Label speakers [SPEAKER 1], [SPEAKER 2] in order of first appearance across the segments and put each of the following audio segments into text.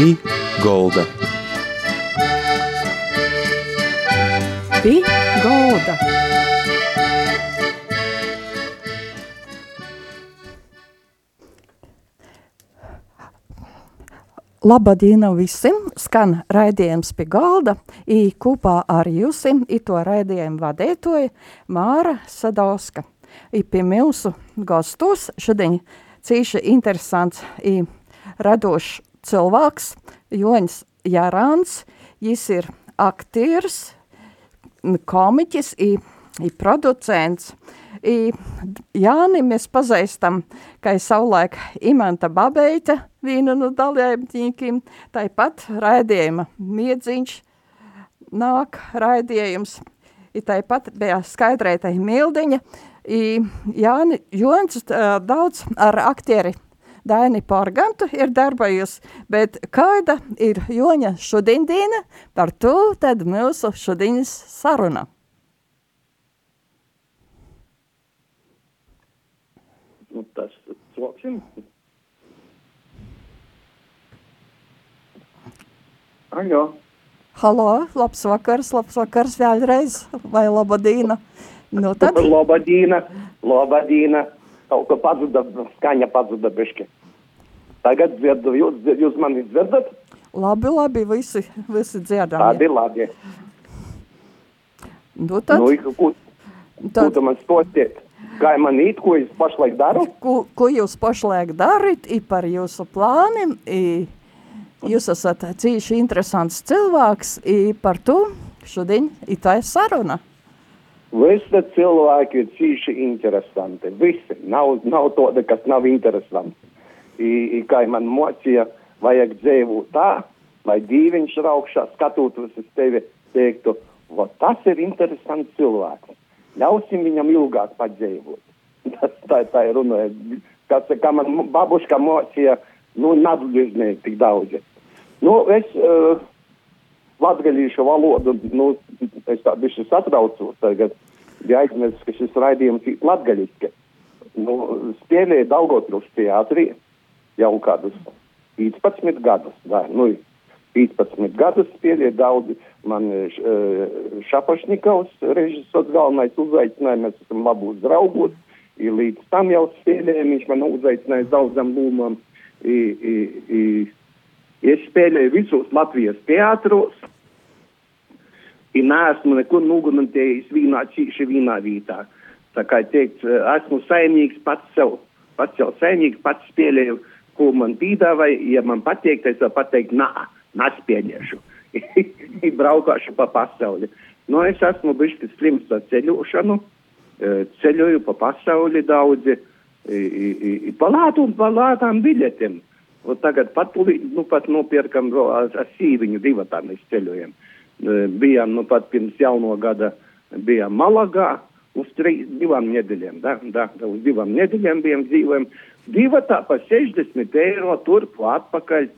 [SPEAKER 1] Pī Golda.
[SPEAKER 2] Pī Golda. Labadiena visiem! Skan raidījums pie galda. I kopā ar jums to raidījumu vadītoja Māra Sadauska. I pie mūsu gastos šodien cīši interesants i radošs cilvēks Joņs Jarāns. Jis ir aktieris, komiķis i, i producents. I Jāni mēs pazīstam, kā savulaik Imanta Babeita, viena no dalībniekiem, tāpat raidījuma miedziņš nāk raidījums. I tāpat bija skaidrētai mildiņa. I Jāni Jons daudz ar aktieri Daini Porgantu ir darbojusi, bet kāda ir Joņa šodien par to tad mūsu šodienas saruna.
[SPEAKER 3] nu, tas soksim. Aļo.
[SPEAKER 2] Halo, labs vakars, labs vakars vēlreiz, vai labadīna. Nu tad,
[SPEAKER 3] Labadīna, labadīna. Kaut kā pazuda, skaņa pazuda bišķi. Tagad dzirdu, jūs, jūs mani dzirdat?
[SPEAKER 2] labi, labi, visi, visi dzirdami.
[SPEAKER 3] Tādi labi.
[SPEAKER 2] Nu tad,
[SPEAKER 3] Nu, ko, ko
[SPEAKER 2] tad
[SPEAKER 3] tu man stostiet? Kā man īt, ko es pašlaik daru?
[SPEAKER 2] ko, ko jūs pašlaik darat, i par jūsu plāniem, i jūs esat cīši interesants cilvēks, i par to šodien i tā ir saruna.
[SPEAKER 3] Visi cilvēki ir cīši interesanti. Visi. Nav, nav tāda, kas nav interesanti. I, i, kā man mocīja, vajag dzīvot tā, lai dīviņš raukšā skatoties uz tevi, teiktu, "Vo, tas ir interesants cilvēks. Ļausim viņam ilgāk padzīvot. Tas tā, tā ir runa. Kas, kā man babuška mocīja, nu, nadližnieki tik daudzi. Nu, es uh, latgalīšu valodu, nu, es tā bišķi satraucos tagad, ja aizmirst, ka šis raidījums ir latgaļiski. Nu, spēlēja Daugotruš teātrī jau kādus 15 gadus, da, nu, 15 gadus spēlēja daudzi, man š- eh, Šapašnikovs, režisors galvenais uzaicināja, mēs esam labos draugos, i līdz tam jau spēlējām, viņš man uzaicināja daudzam lūmam, i, i, i, es spēlēju visos Latvijas teātros, i neesmu nekur nugunantējis vienā cīši vienā vietā. Tā kā teikt, esmu saimnieks pats sev, pats sev saimnieks, pats spēlēju, ko man piedāvāja, ja man patīk, tad es varu pateikt, nā, nespēlēšu. I braukāšu pa pasauli. Nu, es esmu bišķi slims ar ceļošanu, eh, ceļoju pa pasauli daudzi, pa un pa lātām biļetēm. Un tagad pat, nu, pat nopirkam ar, ar sīviņu divatā mēs ceļojam. Eh, Bijām, nu, pat pirms jauno gada bijām Malagā uz trīs, divām nedēļām, da, da, uz divām nedēļām bijām dzīvojam. Divatā pa 60 eiro turp atpakaļ.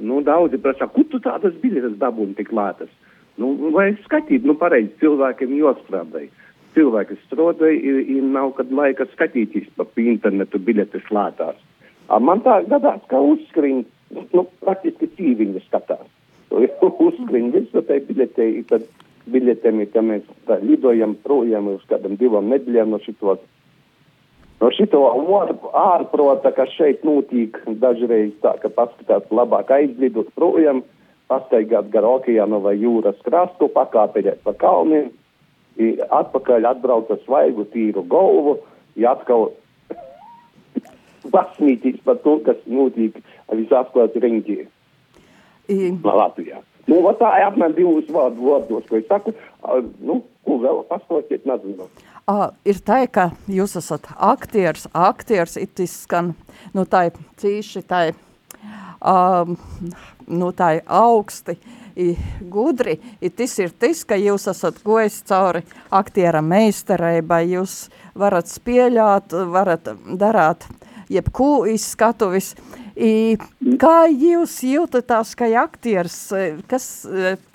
[SPEAKER 3] Nu, daudzi prasa, kur tu tādas biļetes dabūni tik lētas? Nu, vai skatīt, nu, pareizi cilvēkiem jostrādāja. Cilvēki strādāja, ir, ir nav kad laika skatīties pa internetu biļetes lētās. Man tā gadās, ka uzskrīn, nu, praktiski cīviņi skatās. uzskrīn visu tai biļetei, tad biļetēm ka mēs tā lidojam projām uz kādam divam nedēļām no šitos. No šito ār- ārprota, kas šeit notiek, dažreiz tā, ka paskatās labāk aizlidot projām, pastaigāt gar okeānu vai jūras krastu, pakāpēļēt pa kalniem, atpakaļ atbrauc ar svaigu tīru galvu, ja atkal pasmītīs par to, kas notiek visapkārt riņķī Latvijā. Nu, tā ir apmēram divus vārdu vārdos, ko es saku, nu, ko vēl pastotiet, nezinu.
[SPEAKER 2] A, ir tā, ka jūs esat aktieris, aktieris, it izskan, nu tā ir cīši, tā ir, um, nu tā ir augsti, i gudri, i tas ir tas, ka jūs esat gojis cauri aktiera meistarībai, jūs varat spēļāt, varat darāt jebko izskatuvis. I, kā jūs jūtatās, kā aktieris, kas,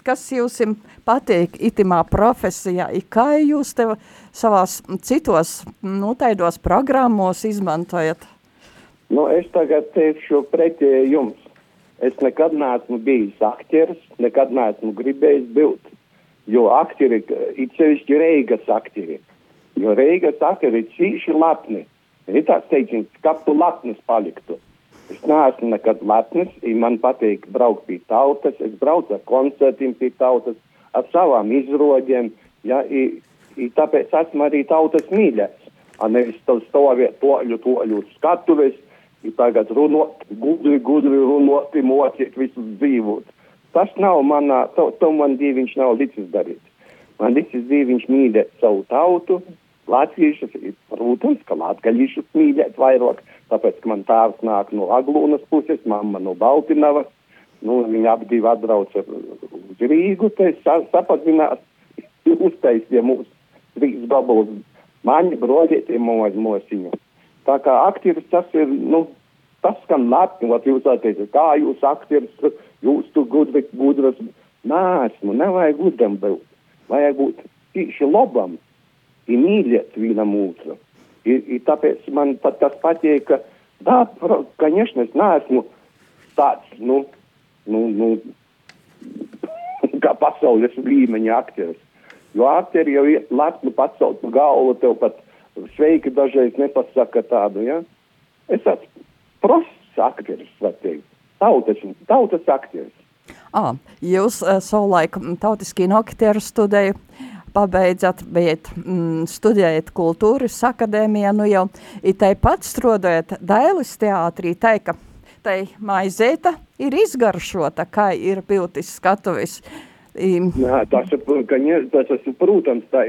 [SPEAKER 2] kas jums patīk itimā profesijā, i kā jūs tev savās citos, nu, taidos programmos izmantojat?
[SPEAKER 3] Nu, es tagad teikšu pretēji jums. es nekad neesmu bijis aktieris, nekad neesmu gribējis būt, jo aktieri, it sevišķi Reigas aktieri, jo Reigas aktieri cīši lepni. Ir tāds teiciens, ka tu lepnis paliktu. Es neesmu nekad lepnis, man patīk braukt pie tautas, es braucu ar koncertiem pie tautas, ar savām izrodēm, ja, i, i tāpēc esmu arī tautas mīļāks. Nevis stāvēt toļu, toļu skatuves, i tagad runāt, gudri, gudri runāt, mocīt visus dzīvot. Tas nav manā, to, to man dieviņš nav licis darīt. Man licis dieviņš mīlēt savu tautu, latviešus, protams, ka latgaļišus mīlēt vairāk, tāpēc, ka man tēvs nāk no Aglūnas puses, mamma no Baltinavas, nu, viņi abi divi atbrauca uz Rīgu, te sapazinās, uztaisīja mūsu trīs gabalus maņi, broļieti, mūsu mosiņu. Tā kā aktieris tas ir, nu, tas skan lepni, vat jūs teicat, kā jūs aktieris, jūs tu gudri, gudras, nāsmu, nevajag gudram būt, vajag būt tīši labam, ir mīļot vienam otru. I, i tāpēc man pat tas patīk, ka, jā, protams, es neesmu tāds, nu, nu, nu kā pasaules līmeņa aktieris. Jo aktieri jau ir lepni pacelt galvu, tev pat sveiki dažreiz nepasaka tādu, ja? Es esmu profs aktieris, var teikt. Tautas, tautas aktieris.
[SPEAKER 2] À, jūs э, uh, savulaik tautiskī no aktieru studēju. Uh, pabeidzat, bet mm, studējat kultūras akadēmijā, nu jau ir tai pat strādājat Dailis teātrī, tai, ka tai maizēta ir izgaršota, kā ir piltis skatuvis.
[SPEAKER 3] Jā, tas ir, ka, tas ir, protams, tā,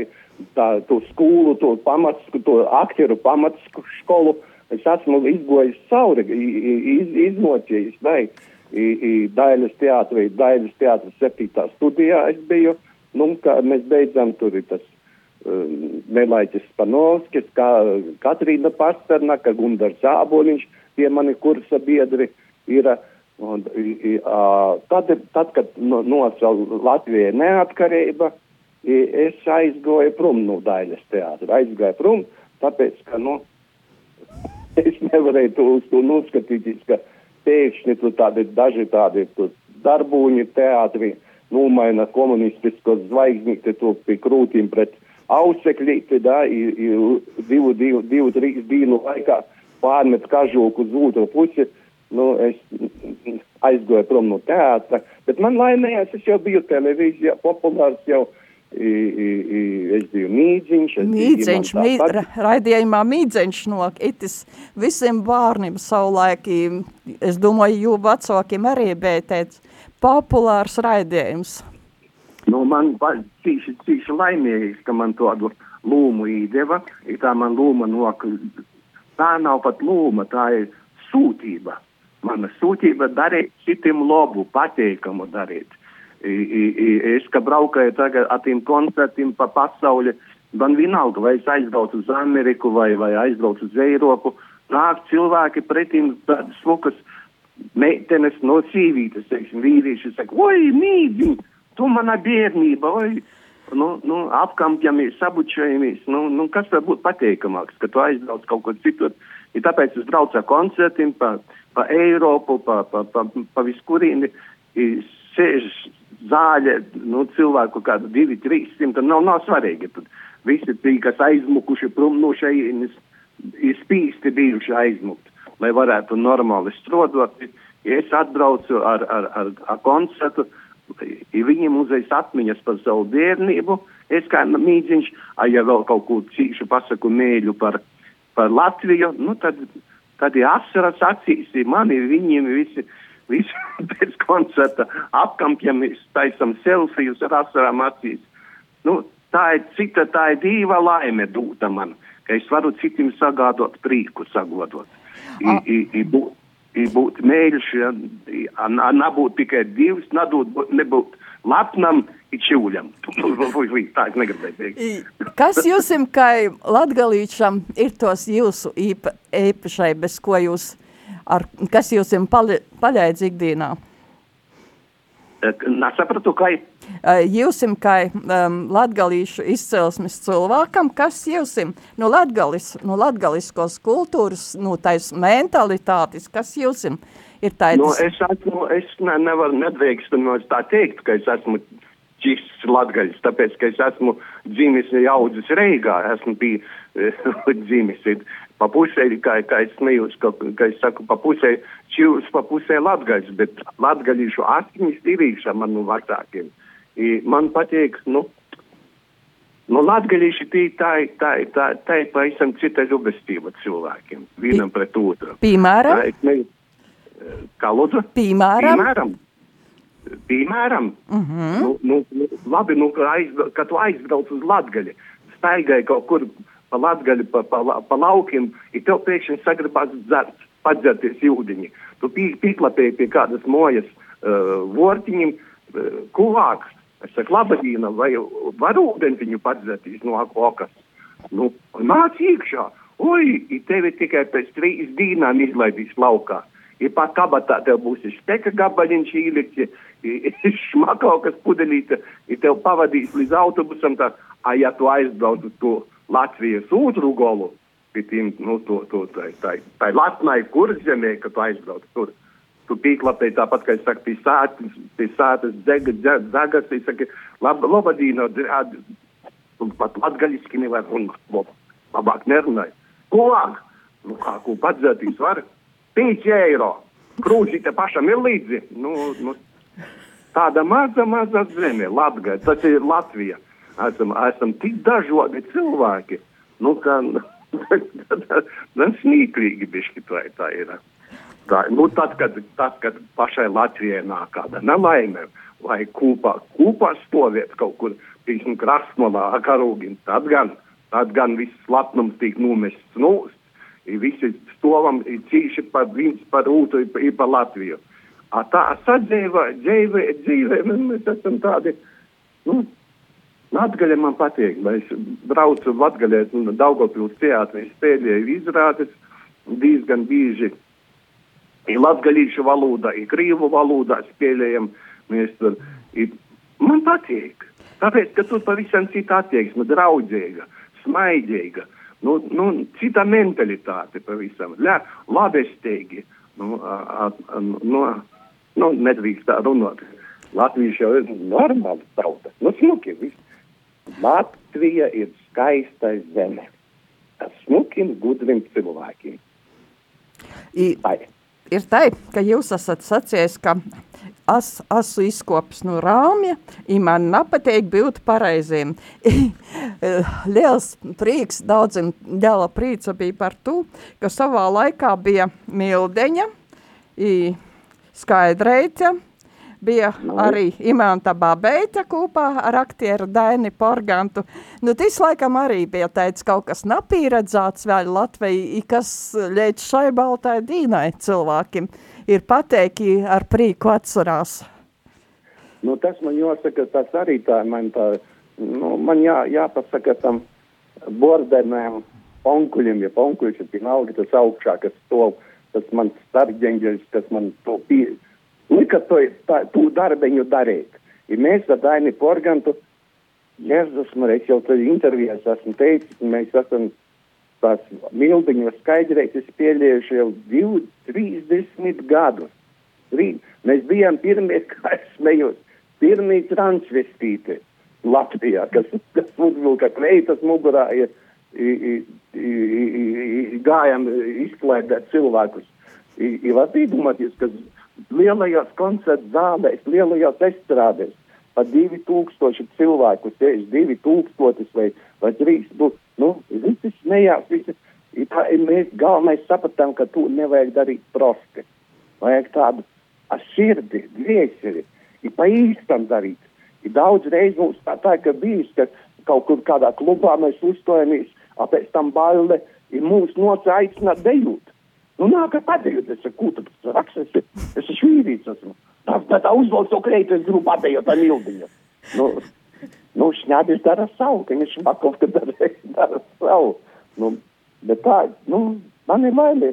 [SPEAKER 3] tā, to skolu, to pamats, to aktieru pamats skolu, es esmu izgojis cauri, iz, izmocījis, vai, Dailes teātrī, Dailes teātris septītā studijā es biju, Nu, mēs beidzam tur ir tas um, Nelaiķis Spanovskis, kā Katrīna Pasternaka, Gundars Āboliņš, tie mani kursa biedri ir. Un, tad, tad, kad no, nocēla Latvijai neatkarība, es aizgoju prom no Daļas teātra. Aizgāju prom, tāpēc, ka, nu, es nevarēju to, to noskatīties, ka pēkšņi tur tādi daži tādi darbuņi teātri nomaina komunistiskos zvaigznīti to pie krūtīm pret ausekļīti, da, i, i, divu, divu, divu, trīs dienu laikā pārmet kažoku uz otru pusi. Nu, es aizgoju prom no teātra, bet man laimējās, es jau biju televīzijā, populārs jau. I, i, i, es biju mīdziņš.
[SPEAKER 2] Mīdziņš, mī, ra, raidījumā mīdziņš no itis visiem bārniem savulaiki, es domāju, jū vecākiem arī bētēc populārs raidījums?
[SPEAKER 3] Nu, man cīši, cīši laimīgs, ka man tādu lūmu īdeva. Tā man lūma nok... Tā nav pat lūma, tā ir sūtība. Mana sūtība darīt citiem labu, pateikamu darīt. I, i, i, es, ka braukāju tagad ar tiem koncertiem pa pasauli, man vienalga, vai es aizbraucu uz Ameriku vai, vai aizbraucu uz Eiropu, nāk cilvēki pretim smukas meitenes no sīvītes, teiksim, vīrieši saka, oi, mīļi, tu mana bērnība, oi, nu, nu, apkampjamies, sabučojamies, nu, nu, kas var būt pateikamāks, ka tu aizbrauc kaut kur citur. Ja tāpēc es braucu ar koncertiem pa, pa Eiropu, pa, pa, pa, pa viskurieni, sēž zāļe, nu, cilvēku kādu divi, trīs simti, nav, nav svarīgi. Tad visi tie, kas aizmukuši prom no šeienes, ir spīsti bijuši aizmukt lai varētu normāli strādāt. Ja es atbraucu ar, ar, ar, ar koncertu, viņiem uzreiz atmiņas par savu bērnību, es kā mīdziņš, ja vēl kaut ko cīšu pasaku mēļu par, par Latviju, nu tad, tad ir asaras acīs, mani viņiem visi. Visi pēc koncerta apkampjamies, taisam selfijus ar asarām acīs. Nu, tā ir cita, tā ir diva laime dūta man, ka es varu citiem sagādot prieku, sagodot i, i, i, būt, i būt mēļš, ja, nebūt tikai divs, nebūt, nebūt lapnam i čūļam. Tā es negribēju teikt.
[SPEAKER 2] Kas jums, kā latgalīčam, ir tos jūsu īpa, īpašai, bez ko jūs, ar, kas jums paļ, paļaidz ikdienā?
[SPEAKER 3] Nesapratu, kā ir.
[SPEAKER 2] Jūsim, kā um, latgalīšu izcelsmes cilvēkam, kas jūsim no latgalis, no latgaliskos kultūras, no tais mentalitātis, kas jūsim ir tāds?
[SPEAKER 3] No, es esmu, es ne, nevaru nedrīkstamot tā teikt, ka es esmu čists latgaļs, tāpēc, ka es esmu dzimis audzis Reigā, esmu bija dzimis pa pusē, kā, kā es smējos, ka, ka es saku, pa pusē čivs, pa pusē latgaļs, bet latgaļīšu asņas tīrīša man no vecākiem. I man patīk, nu, nu latgaļīši tī tā, tā, tā, tā ir pavisam cita žubestība cilvēkiem, vienam pret otru.
[SPEAKER 2] Piemēram?
[SPEAKER 3] Ne, kā lūdzu?
[SPEAKER 2] Piemēram?
[SPEAKER 3] Piemēram. Piemēram, uh -huh. nu, nu, nu, labi, nu, aizbrauc, kad tu aizbrauc uz Latgali, staigāji kaut kur pa latgaļu, pa, pa, pa laukiem, ja tev pēkšņi sagribās dzert, padzerties ūdeņi. Tu pī, pīklapēji pie kādas mojas uh, vortiņiem, uh, kuvāks. Es saku, labadīna, vai var ūdeni viņu padzerties no okas? Nu, nāc iekšā. Oi, tevi tikai pēc trīs dīnām izlaidīs laukā. Ja pat kabatā tev būs steka gabaliņš ielikts, šmakaukas pudelīte, ja tev pavadīs līdz autobusam, tā, a, ja tu aizbrauc uz to Latvijas otru golu, pie tiem, nu, to, to, tai, tai, tai latnai kurzemē, kad tu aizbrauc tur. Tu pīklapēji tāpat, kā es saku, pie sātas, pie sātas dzega, dzegas, es saku, lab, labadīno, pat latgaļiski nevar runāt, labāk nerunāj. Ko lāk? Nu, kā, ko padzētīs var? 5 eiro. Krūzīte pašam ir līdzi. Nu, nu, tāda maza, maza zeme, Latgaļa, tas ir Latvija esam, esam tik dažādi cilvēki, nu, ka smieklīgi bišķi tā, tā ir. Tā, nu, tad, kad, tad, kad pašai Latvijai nāk kāda nelaime, vai kopā, kopā stāvēt kaut kur, piemēram, krastmalā, karūgin, tad gan, tad gan viss latnums tiek nomests nūst, visi stovam cīši par viens par otru, ir par Latviju. A tā sadzīvē, dzīvē, dzīvē, mēs esam tādi, nu, Latgaļa man patīk, lai es braucu Latgaļā, un Daugavpils teātrī spēlēju izrādes diezgan bieži. Ir latgaļīšu valodā, ir krīvu valodā spēlējam, mēs tur, ir, man patīk. Tāpēc, ka tur pavisam cita attieksme, draudzīga, smaidīga, nu, nu, cita mentalitāte pavisam, Lā, labestīgi, nu, a, a, nu, nu, nedrīkst tā runāt. Latvijas jau ir normāla tauta, nu, smuki, viss. Latvija ir skaista zeme ar smukiem, gudriem cilvēkiem.
[SPEAKER 2] I, ir tā, ka jūs esat sacījis, ka es esmu izkopis no rāmja, un man nepatīk būt pareiziem. Liels prieks, daudziem liela prīca bija par to, ka savā laikā bija mildeņa, skaidreita, bija nu. arī Imanta Babeita kopā ar aktieru Daini Porgantu. Nu, tas laikam arī bija teicis kaut kas napīredzāts vēl Latvijai, kas ļēc šai baltai dīnai cilvēkiem ir pateiki ar prīku atcerās.
[SPEAKER 3] Nu, tas man jāsaka, tas arī tā, man tā, nu, man jā, jāpasaka tam bordenēm, onkuļiem, ja onkuļš ir vienalga tas augšā, kas stov, tas man starģeņģeļs, kas man to pie, lika to, tā, to darbiņu darīt. Ja mēs ar Daini Porgantu, Jēzus, es jau tad intervijās esmu teicis, mēs esam tās mildiņos skaidrētas pieļējuši jau 30 gadus. Mēs bijām pirmie, kā es smējos, pirmie transvestīti Latvijā, kas, kas uzvilka kleitas mugurā, ja, i, i, i, i, gājām izklēdēt cilvēkus. I, var iedomāties, ka lielajās koncertu zālēs, lielajās estrādēs pa 2000 cilvēku, sēž 2000 vai, vai 3000. Nu, visi smējās, visi. Tā, mēs galvenais sapratām, ka to nevajag darīt prosti. Vajag tādu sirdi, dvieseli, ir pa īstam darīt. Ir daudz reiz mums tā, tā ka bijis, ka kaut kur kādā klubā mēs uzstojamies, pēc tam baile ir mūs noca aicināt dejūt. Nu, nāk, padējot, es saku, tu raksti, es, es esmu vīrīts, esmu. Tā, tā, tā uzvalk to kreitu, es gribu padējot ar mildiņu. Nu, nu šņādis dara savu, ka viņš makov, ka dara, dara savu. Nu, bet tā, nu, man ir laime.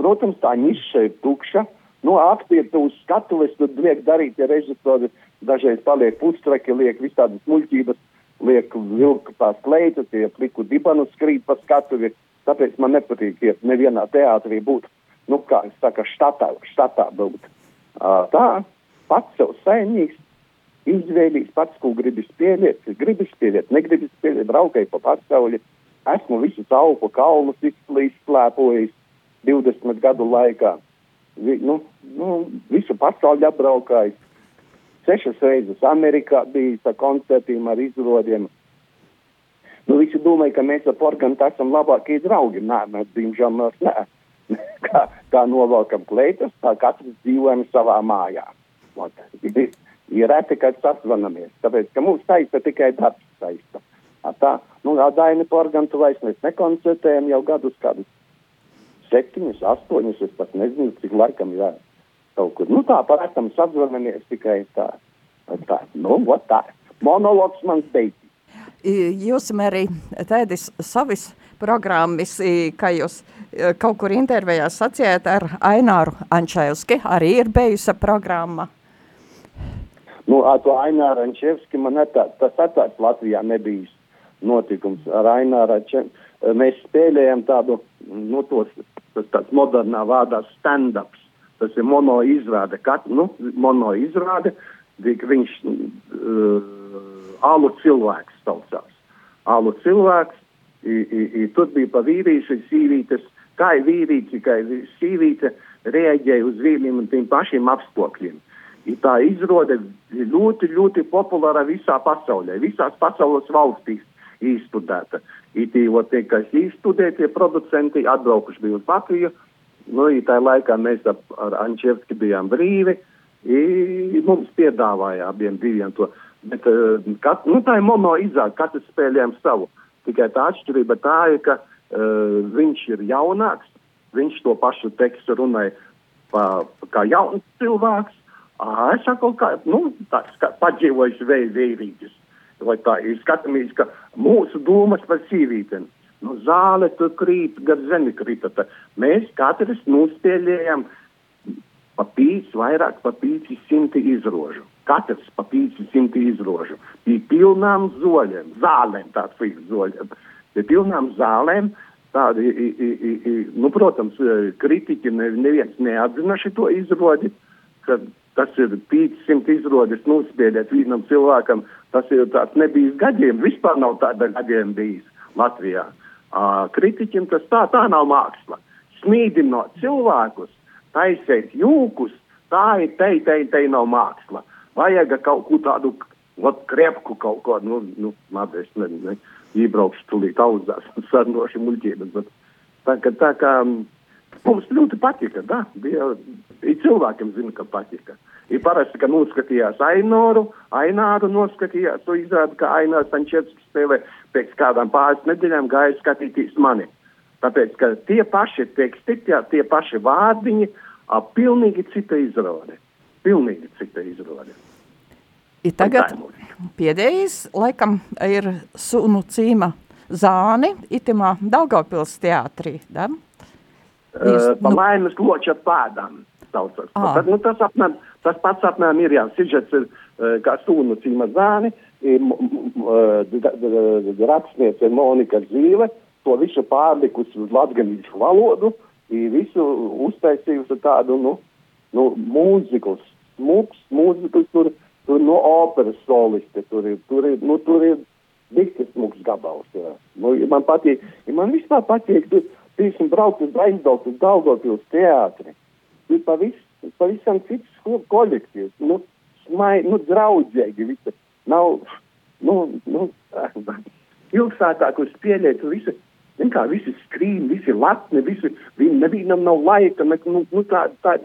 [SPEAKER 3] Protams, tā niša ir tukša, nu, aktieri uz skatuves, tad liek darīt, ja režisori dažreiz paliek pustreki, liek visādas muļķības, liek vilku tās kleitas, tie pliku dibanu skrīt pa skatuvi, tāpēc man nepatīk iet nevienā teātrī būt, nu, kā es saku, štatā, štatā būt. Uh, tā, pats sev saimnieks, izvēlīs pats, ko gribas pieliet, gribas pieliet, negribas pieliet, braukai pa pasauli. Esmu visus augu kalnus izplēpojis 20 gadu laikā. Vi, nu, nu, visu pasauli apbraukājis. Sešas reizes Amerikā bijis ar koncertiem, ar izrodiem. Nu, visi domāja, ka mēs ar Porgantu esam labākie draugi. Nē, mēs, diemžēl, mēs nē. kā, kā novelkam kleitas, tā katrs dzīvojam savā mājā. Ir reti, kad sazvanamies, tāpēc, ka mūs saista tikai darbs saista. Tā, nu, Daini Porgantu vairs mēs nekoncertējam jau gadus kādus septiņus, astoņus, es pat nezinu, cik laikam jā, kaut kur. Nu, tā, parātam sazvanamies tikai tā. Tā, nu, ot tā. Monologs mans beidzis.
[SPEAKER 2] Jūs arī tēdis savis programmas, kā jūs kaut kur intervijā sacījāt ar Aināru Ančevski, arī ir bijusi programma.
[SPEAKER 3] Nu, ar to Aināru Ančevski man netā, tas atvērts Latvijā nebijis notikums. Ar Aināru Ančevski mēs spēlējam tādu, nu, tos, tas tāds modernā vārdā stand-ups. Tas ir mono izrāde, kat, nu, mono izrāde, viņš uh, alu cilvēks saucās. Alu cilvēks, i, i, i, tur bija pa vīrīši, sīvītes, kā ir vīrīši, kā ir sīvīte, reaģēja uz vīriem un tiem pašiem apstākļiem. I tā izrāde ļoti, ļoti populāra visā pasaulē, visās pasaules valstīs izstudēta. Itī, ot, tie, kas izstudē, tie producenti atbraukuši bija uz Latviju. Nu, tā laikā mēs ar, ar Ančevski bijām brīvi. I, mums piedāvāja abiem diviem to. Bet, kat, nu, tā ir mono izrāde, katrs spēlējām savu. Tikai tā atšķirība tā ir, ka uh, viņš ir jaunāks, viņš to pašu tekstu runāja pa, kā jauns cilvēks. À, es saku, kā, nu, tāds padzīvojis vējvīrītis. Vai tā ir skatāmies, ka mūsu domas par sīvītēm. Nu, zāle tur krīt, gar zemi krita. Mēs katrs nospēlējam pa pīci, vairāk pa pīci simti izrožu. Katrs pa pīci simti izrožu. Pie pilnām zoļiem, zālēm fiks zoļiem. Pie pilnām zālēm tādi, i, i, i, nu, protams, kritiķi neviens neatzina šito izrodi, kad tas ir 500 izrādes nospiedēt vienam cilvēkam. Tas ir tāds nebijis gadiem, vispār nav tāda gadiem bijis Latvijā. Uh, kritiķim tas tā, tā nav māksla. Smīdinot cilvēkus, taisēt jūkus, tā ir te, te, te nav māksla. Vajag kaut ko tādu, vat krepku kaut ko, nu, nu, labi, es nezinu, ne, iebraukšu tulīt audzās un sarnoši muļķības, bet tā, ka, tā kā, Mums ļoti patika. Da? Bija, cilvēkiem zina, ka patika. Ir parasti, ka noskatījās Ainoru, Aināru noskatījās, to izrāda, ka Ainārs Sančevskis spēlē pēc kādām pāris nedēļām gāja skatīties mani. Tāpēc, ka tie paši teksti, tie, tie paši vārdiņi, a, pilnīgi cita izrāde. Pilnīgi cita izrāde.
[SPEAKER 2] I tagad pēdējais, laikam, ir sunu cīma zāni, itimā Daugavpils teātrī, da?
[SPEAKER 3] Uh, pa nu... laimes loča pēdām. Saucas. Ah. Tad, nu, tas, apmēram, tas pats apmēram ir, jā, sižets ir kā sūnu cīma zāni, rakstniece Monika Zīle, to visu pārlikusi uz latganīšu valodu, visu uztaisījusi tādu, nu, nu mūzikus, smūks, mūzikus, tur, tur no operas soliste, tur ir, tur ir, nu, tur ir dikti smūks gabals, jā. Nu, man patīk, man vispār patīk, tur, Tīsim braukt uz aizbraukt uz Daugavpils teātri. Ir pavisam, pavisam cits kolektīvs, nu, smai, nu, draudzīgi visi. Nav, nu, nu, pilsētā, kur spēlēt, visi, kā visi skrīn, visi latni, visi, nevienam nav laika, ne, nu, nu, tā, tā,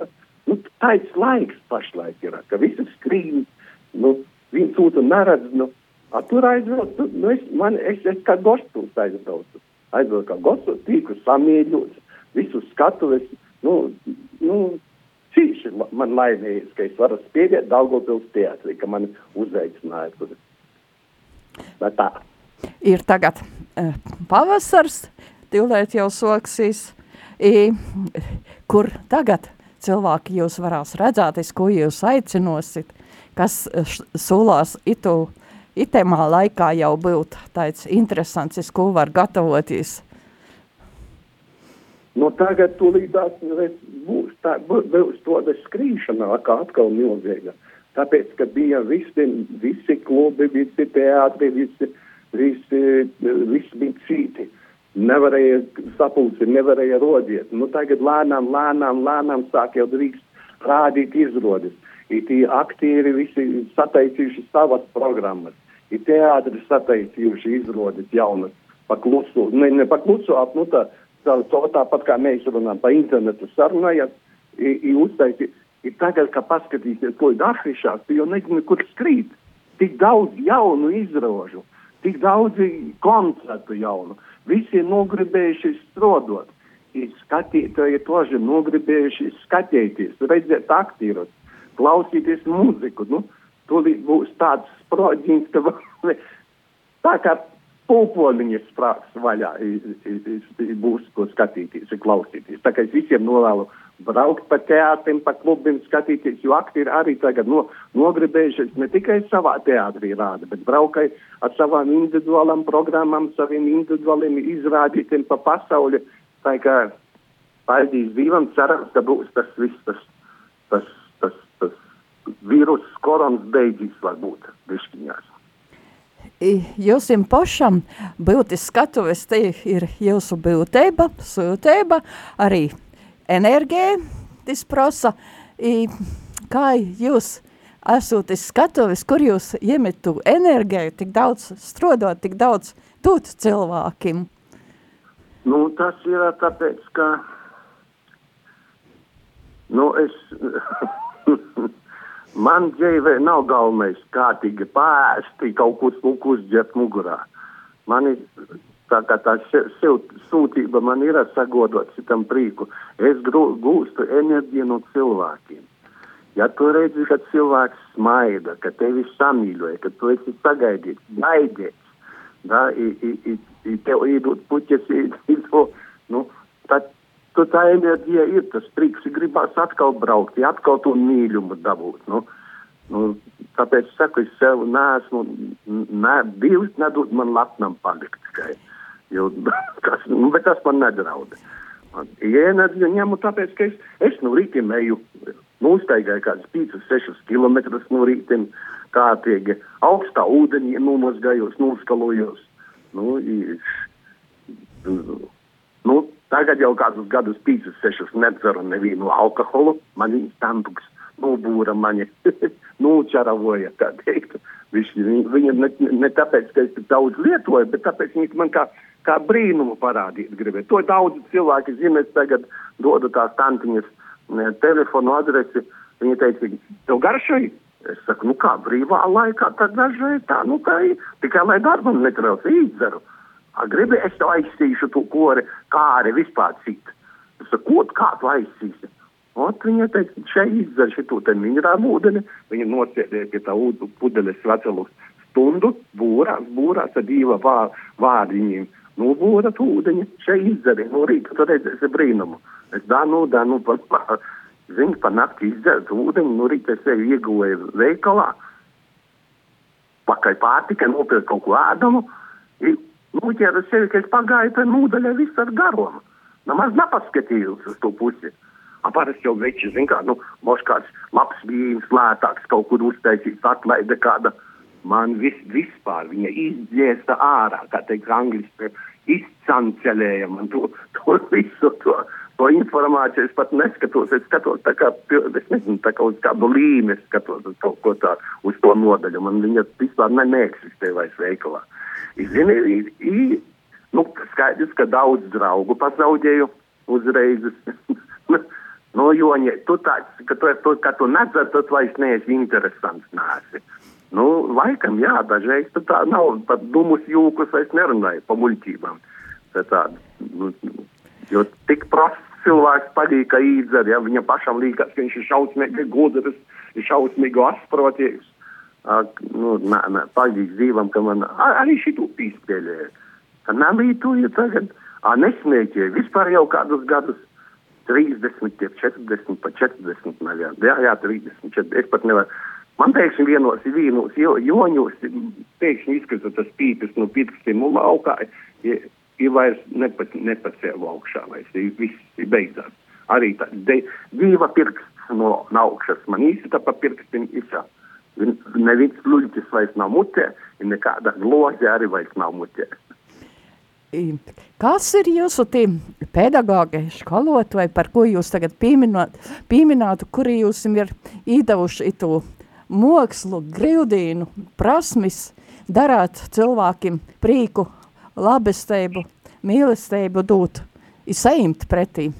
[SPEAKER 3] nu, tāds laiks pašlaik ir, ka visi skrīn, nu, viens otru neredz, nu, a, tur aizbrauc, nu, es, man, es, es kā gospels aizbraucu aizbraukt kā gosu, tīku samīļots, visus skatuves, nu, nu, cīši man laimējies, ka es varu spiedēt Daugavpils teatrī, ka mani uzaicināja tur. Bet tā.
[SPEAKER 2] Ir tagad uh, pavasars, tūlēt jau soksīs, I, kur tagad cilvēki jūs varās redzēt, es ko jūs aicinosit, kas sulās itu, itemā laikā jau būt tāds interesants, es ko var gatavoties.
[SPEAKER 3] Nu, tagad tūlītās būs, tā, būs tāda skrīšana, kā atkal milzīga. Tāpēc, ka bija visi, visi klubi, visi teātri, visi, visi, visi bija cīti. Nevarēja sapulci, nevarēja rodiet. Nu, tagad lēnām, lēnām, lēnām sāk jau drīkst rādīt izrodas. Ir tie aktieri visi sataisījuši savas programmas. Ir teātri sataisījuši izrodas jaunas. Paklusu, ne, ne paklusu, ap, nu tā, tā, tāpat kā mēs runājam pa internetu sarunājot, uztaisīt. Ir tagad, kad paskatīsies, ko ir tu jau nezini, kur skrīt. Tik daudz jaunu izrožu, tik daudz koncertu jaunu. Visi ir nogribējuši strodot. Ir skatītāji toži nogribējuši skatīties, redzēt aktierus, klausīties muziku. Nu, Tūlīt būs tāds sprodziņš, ka tā kā Pūpoliņas sprāgs vaļā būs, ko skatīties klausīties. Tā kā es visiem novēlu braukt pa teātrim, pa klubiem, skatīties, jo aktieri arī tagad no, nogribējušies ne tikai savā teātrī rāda, bet braukai ar savām individuālām programmām, saviem individuāliem izrādītiem pa pasauli. Tā kā paldies Dievam, cerams, ka būs tas viss, tas, tas, tas, tas vīrus, koronas beidzīs varbūt višķiņās
[SPEAKER 2] jūsim pašam būti skatuves, te ir jūsu būtība, sūtība, arī tas prasa. I, kā jūs esat skatuves, kur jūs iemetu enerģiju, tik daudz strodot, tik daudz tūt cilvēkiem?
[SPEAKER 3] Nu, tas ir tāpēc, ka nu, es Man dzīvē nav galvenais kārtīgi pārsti kaut ko smuku uzģert mugurā. Man ir tā kā tā sūtība man ir sagodot citam prīku. Es gūstu enerģiju no cilvēkiem. Ja tu redzi, ka cilvēks smaida, ka tevi samīļoja, ka tu esi sagaidīts, gaidīts, da, i, i, i, i tev iedot puķes, i, i to, nu, tad Tur tā enerģija ir, tas prieks, gribās atkal braukt, ja atkal to mīļumu dabūt. Nu, nu, tāpēc saku, es sev neesmu, ne, Dievs nedod man latnam palikt tikai. Jo, kas, nu, bet tas man nedraud. Enerģiju ņemu tāpēc, ka es, es no rītiem eju, nu, uztaigāju kādus 5-6 km no rītiem, kārtīgi augstā ūdenī nomazgājos, noskalojos. Nu, i, nu, Tagad jau kādus gadus, 5, 6 nedzeru nevienu alkoholu. Man viņa stampuks nobūra mani, nočaravoja, kā teikt. Viņš, viņa ne, ne tāpēc, ka es daudz lietoju, bet tāpēc viņš man kā, kā brīnumu parādīt gribēja. To daudz cilvēki zina, es tagad dodu tās tantiņas telefonu adresi. Viņa teica, tev garšoji? Es saku, nu kā brīvā laikā, tad dažreiz tā, nu tā ir. Tikai lai darbam netrauc, īdzeru. Gribu es to aizsīšu, to kori, kā arī vispār cik. Es saku, ko kā tu aizsīsi? Ot, viņa teica, šeit izdzer šito te minerālu ūdeni, viņa nosēdēja pie tā ūdu pudeles vecelu stundu, būrās, būrās ar divu vār, vārdiņiem. Nu, būra tu ūdeņi, šeit izdzer, no rīta tu redzēsi brīnumu. Es dā, nu, dā, nu, pa, pa, zini, pa nakti izdzert ūdeņu, no rīta es sevi ieguvēju veikalā, pakaļ pārtika, nopirkt kaut ko ēdamu, noķēra sevi, ka es pagāju pa nūdaļai visu ar garumu. Nemaz nepaskatījos uz to pusi. Parasti jau veči, zin kā, nu, moš kāds labs vīns, lētāks kaut kur uztaisīts, atlaida kāda. Man vis, vispār viņa izdziesta ārā, kā teikt angliski, izcancelēja man to, to visu to, to informāciju. Es pat neskatos, es skatos tā kā, es nezinu, tā kā uz kādu līmeni skatos uz kaut ko tā, uz to nodaļu. Man viņa vispār ne, neeksistē vairs veikalā. Zini, ir, ir, nu, skaidrs, ka daudz draugu pazaudēju uzreiz. no joņa, tu tāds, ka tu, tu, ka tu nedzer, tad vairs neesi interesants nāsi. Nu, laikam, jā, dažreiz tā nav, pat dumus jūkus vairs nerunāju pa muļķībām. Nu, jo tik prosts cilvēks patīk, ka īdzer, ja viņam pašam liekas, ka viņš ir šausmīgi gudrs, ir šausmīgi asprotīgs nu, nē, nē, palīdz dzīvam, ka man arī šitu izspēlēja. Ka nelītoja tagad, a, nesmēķēja, vispār jau kādus gadus 30, 40, pa 40 maļā. Jā, jā, 30, 40. Es pat nevaru. Man pēkšņi vienos vīnos, jo, joņos, pēkšņi izskatās tas pīpes no pirkstiem un laukā, ja, ja vairs nepat, nepacēlu augšā, vairs viss ir beidzās. Arī tā, de, diva pirksts no, no augšas man īsta pa pirkstiem izsā. Neviens luļķis vairs nav mutē, nekāda loze arī vairs nav mutē.
[SPEAKER 2] Kas ir jūsu pedagogi, skolotāji, par ko jūs tagad pieminot, pieminētu, kuri jūs ir īdevuši to mokslu, grildīnu, prasmis, darāt cilvēkiem prīku, labestību, mīlestību dot, izsaimt pretī.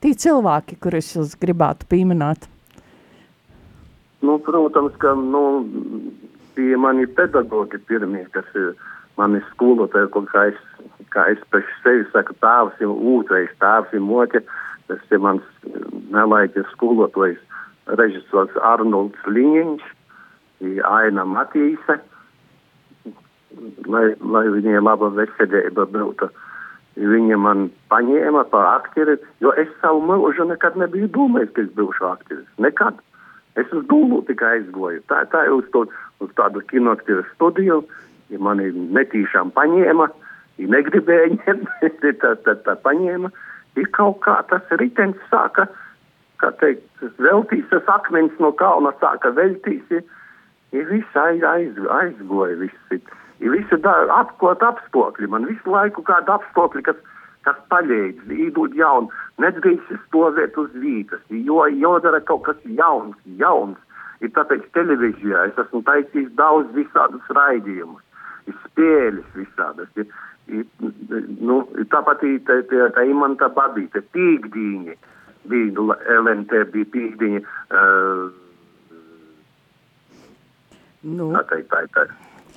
[SPEAKER 2] Tī cilvēki, kurus jūs gribētu pieminēt.
[SPEAKER 3] Nu, protams, ka nu, tie mani pedagogi pirmie, kas ir mani skolotāji, ko kā es, kā es pēc sevi saku, tāvs ir ūtreiz, tāvs ir moķe, tas ir mans nelaiķis skolotājs režisors Arnolds Liņš, Aina Matīse, lai, lai viņai laba veselība būtu. Viņa man paņēma par aktieri, jo es savu mūžu nekad nebiju domājis, ka es būšu aktieris. Nekad. Es uz dūlu tikai aizgoju. Tā, tā uz, to, uz tādu kinoaktieru studiju, ja mani netīšām paņēma, ja negribēja ņemt, tad tā, tā paņēma. Ir kaut kā tas ritenis sāka kā teikt, veltīs tas akmens no kalna sāka veltīs, ir viss aiz, aiz, aizgoja, viss ir. Ir visi apklot apstokļi, man visu laiku kāda apstokļi, kas, kas paļēdz, īdūt jaunu, nedrīkst stovēt uz vītas, jo jodara kaut kas jauns, jauns. Ir tāpēc televīzijā es esmu taisījis daudz visādus raidījumus, ir spēles visādas, ir, ir, nu, tāpat ir tā, tā, tā imanta badīte, pīkdīņi bija LNT, bija pīkdiņa. Uh, nu. Tā, tā, tā, tā.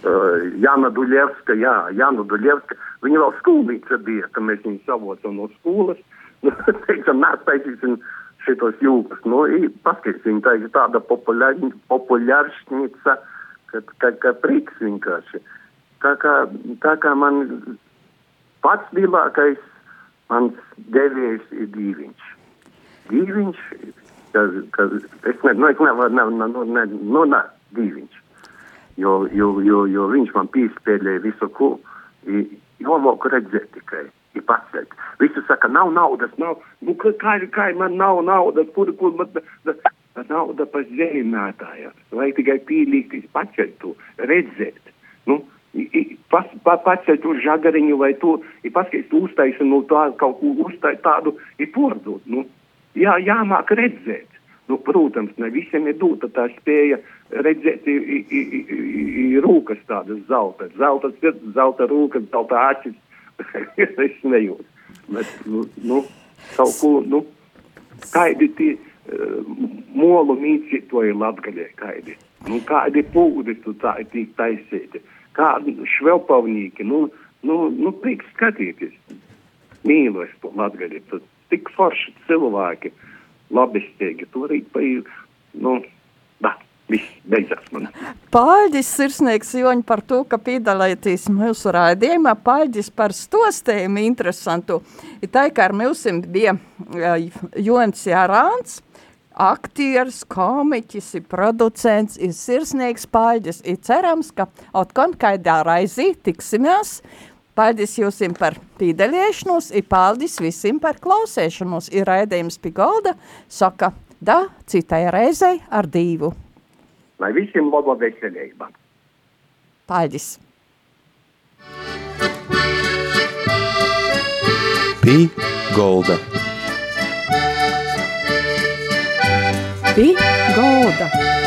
[SPEAKER 3] Uh, Jana Duļevska, jā, Jana Duļevska. Viņa vēl skolnīca bija, ka mēs viņu savocam no skolas. Teicam, mēs taisīsim šitos jūkas. Nu, paskatīs, viņa tā ir tāda populāršņica, ka, ka, ka prieks vienkārši. Tā kā, tā kā man pats lielākais mans devējs ir dīviņš dīviņš, ka, ka es ne, nu, es nevaru, ne, ne, nu, ne, nu, ne, dīviņš, jo, jo, jo, jo viņš man pīspēlēja visu, ko, jo loku redzēt tikai. Ir pacelt. Visi saka, nav naudas, nav, nu, kā, kā man nav naudas, kur, kur man, da, da, nauda pa zeminātājā. Vajag tikai pīlīt, pacelt to, redzēt. Nu, pas, pa, pacelt uz žagariņu vai to, ir paskaidrs, tu uztaisi no tā kaut ko uztaisi tādu, ir pordot. Nu, jā, jāmāk redzēt. Nu, protams, ne visiem ir dota tā spēja redzēt, ir rūkas tādas zelta, zelta sirds, zelta rūkas, zelta acis. es nejūtu. Bet, nu, nu, kaut ko, nu, kādi tie uh, molu mīci to ir latgaļē, kādi. Nu, kādi pūdi tu tā tīk taisīti. Kādi švelpavnīki, nu, nu, nu, prieks skatīties. Mīlu es to latgaļi. Tad tik forši cilvēki, labestīgi. Turīt pa ir, nu, da, viss beidzās man.
[SPEAKER 2] Paldies, sirsnieks Joņi, par to, ka piedalēties mūsu raidījumā. Paldies par stostējumu interesantu. Ir tā, ka ar mums bija Joņs Jārāns, aktieris, komiķis, ir producents, ir sirsnieks paļģis. Ir cerams, ka atkon kādā raizī tiksimies Paldies jums par pīdaļiešanos, ir paldies visiem par klausēšanos. Ir raidījums pie galda, saka, da, citai reizei ar divu.
[SPEAKER 3] Lai visiem laba veselība.
[SPEAKER 2] Paldies.
[SPEAKER 1] Pī golda. Pī golda.